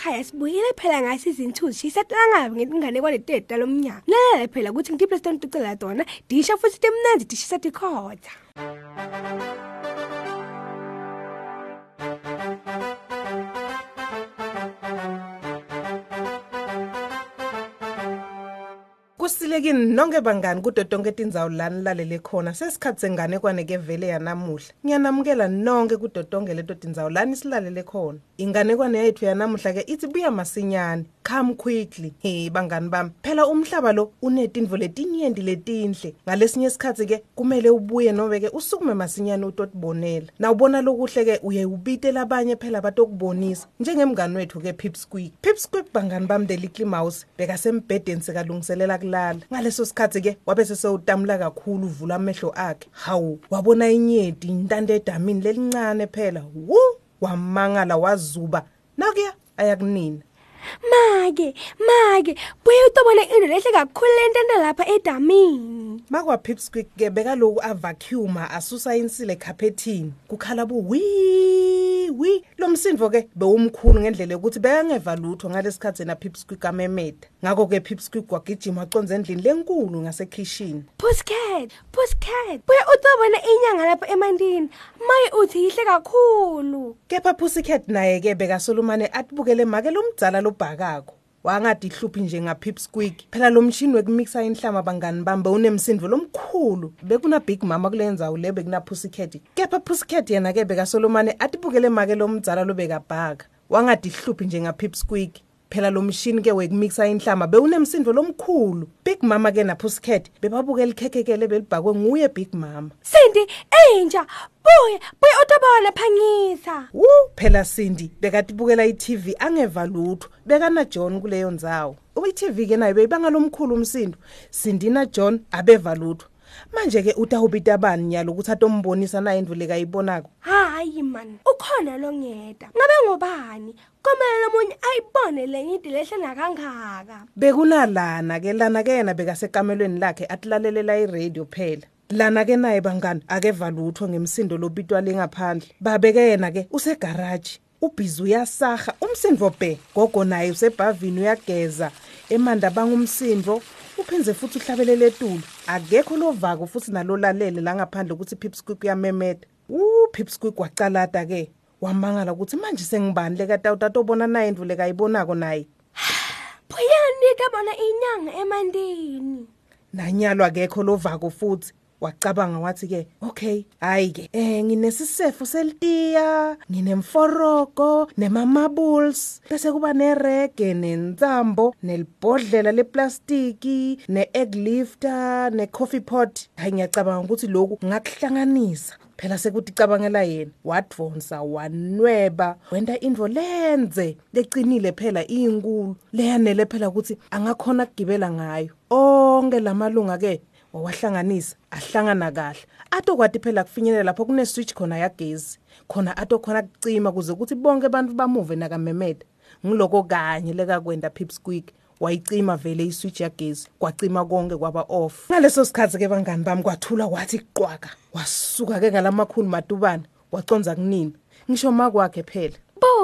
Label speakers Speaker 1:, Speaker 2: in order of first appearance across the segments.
Speaker 1: ekhaya sibuyile phela ngasizini two shisatelangabi ngenganekwane teta lomnyaka. Lalele phela ukuthi ngitiphi lesitona tucelela tona disha futhi timnandi dishisa tikhotha
Speaker 2: Kusilekini nonke bangani kudo tonke tindzawo lani lalele khona sesikhatsi senganekwane ke vele yanamuhla. Ngiyanamukela nonke kudo tonke leto tindzawo lani silalele khona. Inganekwane yethu yanamuhla ke ithi buya masinyane. Come quickly. He bangani bami. Phela umhlaba lo unetindvo letinyenti letinhle. Ngalesinye isikhatsi ke kumele ubuye nobe ke usukume masinyane utotibonela nawubona lokuhle ke uye ubite labanye phela batokubonisa. Njengemngani wethu ke Pipsqueak Pipsqueak bangani bami the little mouse bekasembhedeni sekalungiselela kulala. Ngaleso sikhathi ke wabe sesewutamula kakhulu uvula amehlo akhe. Hawu wabona inyeti intande edamini lelincane phela. Wu wamangala wazuba. Nakuya ayakunina.
Speaker 1: Make make buye utobona into lehle kakhulu lentanda lapha edamini.
Speaker 2: Makwa Pipsqueak ke? Bekaloku avacuuma asusa insile ekhapethini kukhala bu wi wi lo msindvo ke bewumkhulu ngendlela yokuthi bekangeva lutho ngalesikhathi na Pipsqueak amemeda ngakho ke Pipsqueak wagijima waconza endlini lenkulu ngasekitchen
Speaker 1: pussycat pussycat buye utobona inyanga lapha emantini maye uthi yihle kakhulu.
Speaker 2: Kepha Pussycat naye ke bekasolumane atibukele make lomdzala lobhakako wangadi hluphi nje ngapipsqueak phela lo mshini wekumixa inhlama bangani bambe unemsindo lomkhulu. Bekuna big mama kule ndzawo le bekuna pussycat. Kepha pussycat yena ke bekasolomane atibukele make lomdzala lobekabhaka wangadi hluphi nje ngapipsqueak phela lo mshini ke wekumixa inhlama bewunemsindo lomkhulu big mama ke napussycat bebabukela ikhekhekele belibhakwe nguye big mama
Speaker 1: Cindy enja buye buye utobona phangisa
Speaker 2: Wu phela Cindy bekatibukela iTV angeva lutho bekana John kuleyo ndzawo. UiTV ke nayo beyibanga lomkhulu umsindo. Cindy na John abeva lutho. Manje ke utahubita bani nyalo ukuthi atombonisa na indvu lekayibonako.
Speaker 1: hayi man ukhona longeda ngabe ngobani komele lomunye ayibone lenye into lehle nakangaka
Speaker 2: Bekunalana ke lana ke yena bekasekamelweni lakhe atilalelela iradio phela. Lana ke naye bangani akeva lutho ngemsindo lobitwa lengaphandle. Babeke yena ke usegarage. Ubhizi uyasaha umsindvo bhe gogo naye usebhavini uyageza emanda bangumsindvo uphenze futhi uhlabelele etulu akekho lovako futhi nalolalele la ngaphandle ukuthi Pipsqueak uyamemeda. U Pipsqueak wacalata ke. Wamangala ukuthi manje sengibani? Leka tatobona naye indvu lekayibonako naye
Speaker 1: buyani kabona inyanga emantini
Speaker 2: nanyalo akekho lovako futhi. Wacabanga wathi ke okay hayi ke eh nginesisefo selitiya nginemforoko nemamabuls bese kuba nerege nentambo nelibhodlela leplastiki neegg lifter necoffee pot. Hayi ngiyacabanga ukuthi lokhu ngakuhlanganisa phela sekuthi cabangela yena wadvonsa wanweba. Wenta indvo lenze lecinile phela iyinkulu leyanele phela ukuthi angakhona kugibela ngayo. Onke lamalunga ke wawahlanganisa ahlangana kahle. Atokwati phela kufinyelela lapho kune switch khona yagezi. Khona atokhona kucima kuze ukuthi bonke abantu bamuve nakamemeda ngiloko kanye lekakwenda pipsqueak wayicima vele iswitch yagezi kwacima konke kwaba off. Ngaleso sikhathi ke bangani bami kwathula kwathi qwaka wasuka ke ngalamakhulu matubana waconza kunini ngisho makwakhe phela.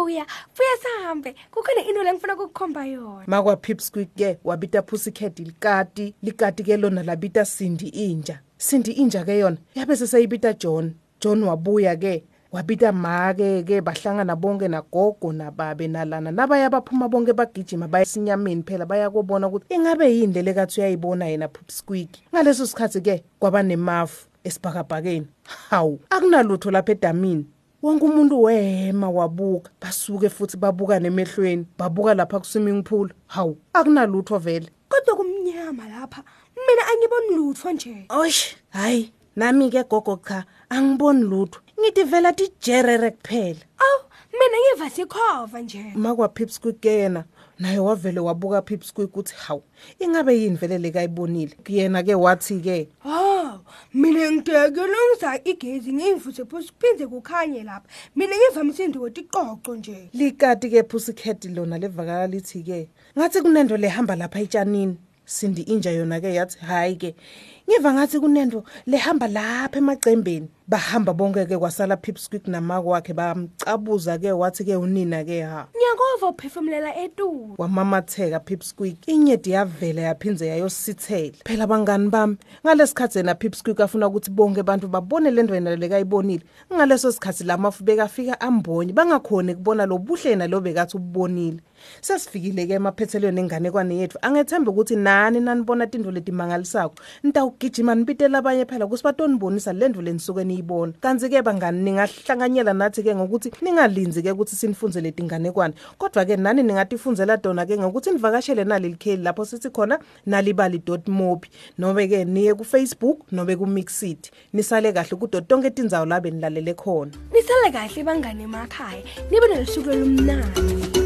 Speaker 1: Buya buya sihambe kukhona into lengifuna kukukhomba yona?
Speaker 2: Makwa pipsqueak ke? Wabita pussycat likati likati ke lona labita Cindy inja. Cindy inja ke yona yabe sesayibita John. John wabuya ke wabita make ke bahlangana bonke nagogo nababe nalana. Nabaya baphuma bonke bagijima bayesinyameni phela bayakubona ukuthi ingabe yini lele kathi uyayibona yena pipsqueak ngaleso sikhathi ke kwaba nemafu esibhakabhakeni. Hawu akunalutho lapha edamini. Wonke umuntu wema wabuka basuke futhi babuka nemehlweni babuka lapha ku swimming pool. Hawu akunalutho vele.
Speaker 1: Kodwa kumnyama lapha mina angiboni lutho nje.
Speaker 2: Osh hayi nami ke gogo cha angiboni lutho. Ngithi vela tijerere kuphela.
Speaker 1: Aw mina ngiva sikhova nje.
Speaker 2: Makwa pipsqueak ke yena naye wavele wabuka pipsqueak ukuthi hawu ingabe yini vele lekayibonile yena ke wathi ke
Speaker 1: Oh, mina ngidekele ngisa igezi ngimvuse phose kuphinde kukhanye lapha. Mina ngivamise indoti iqoqo nje.
Speaker 2: likati ke pussycat lona levakala lithi ke ngathi kunento lehamba lapha etshanini Cindy inja yona ke yathi hayi ke ngiva ngathi kunento lehamba lapha emacembeni bahamba bonke ke kwasala pipsqueak namakwakhe bamcabuza ke wathi ke unina ke ha
Speaker 1: ngiyakova uphefumulela etulo
Speaker 2: wamamatheka pipsqueak inyedi yavela yaphinze yayosithela. Phela bangani bami? Ngalesikhathi yena pipsqueak afuna ukuthi bonke abantu babone le ndwena lekayibonile ngaleso sikhathi lamafu bekafika ambonye bangakhoni kubona lo buhle yena lo bekathi ububonile. Sesifikile ke emaphethelweni enganekwane yethu. Angethemba ukuthi nani nanibona tinto letimangalisako nitawugijima nipitela abanye phela kusibatonibonisa le ndvo lenisuke niyibona kanti ke bangani ningahlanganyela nathi ke ngokuthi ningalinzi ke ukuthi sinifunze letinganekwane kodwa ke nani ningatifunzela tona ke ngokuthi nivakashele naleli kheli lapho sithi khona nalibali.mobi nobe ke niye ku Facebook nobe ku Mixit nisale kahle kudo tonke tindzawo la benilalele khona.
Speaker 1: Nisale kahle bangane emakhaya. Nibe nelusuku olumnandi.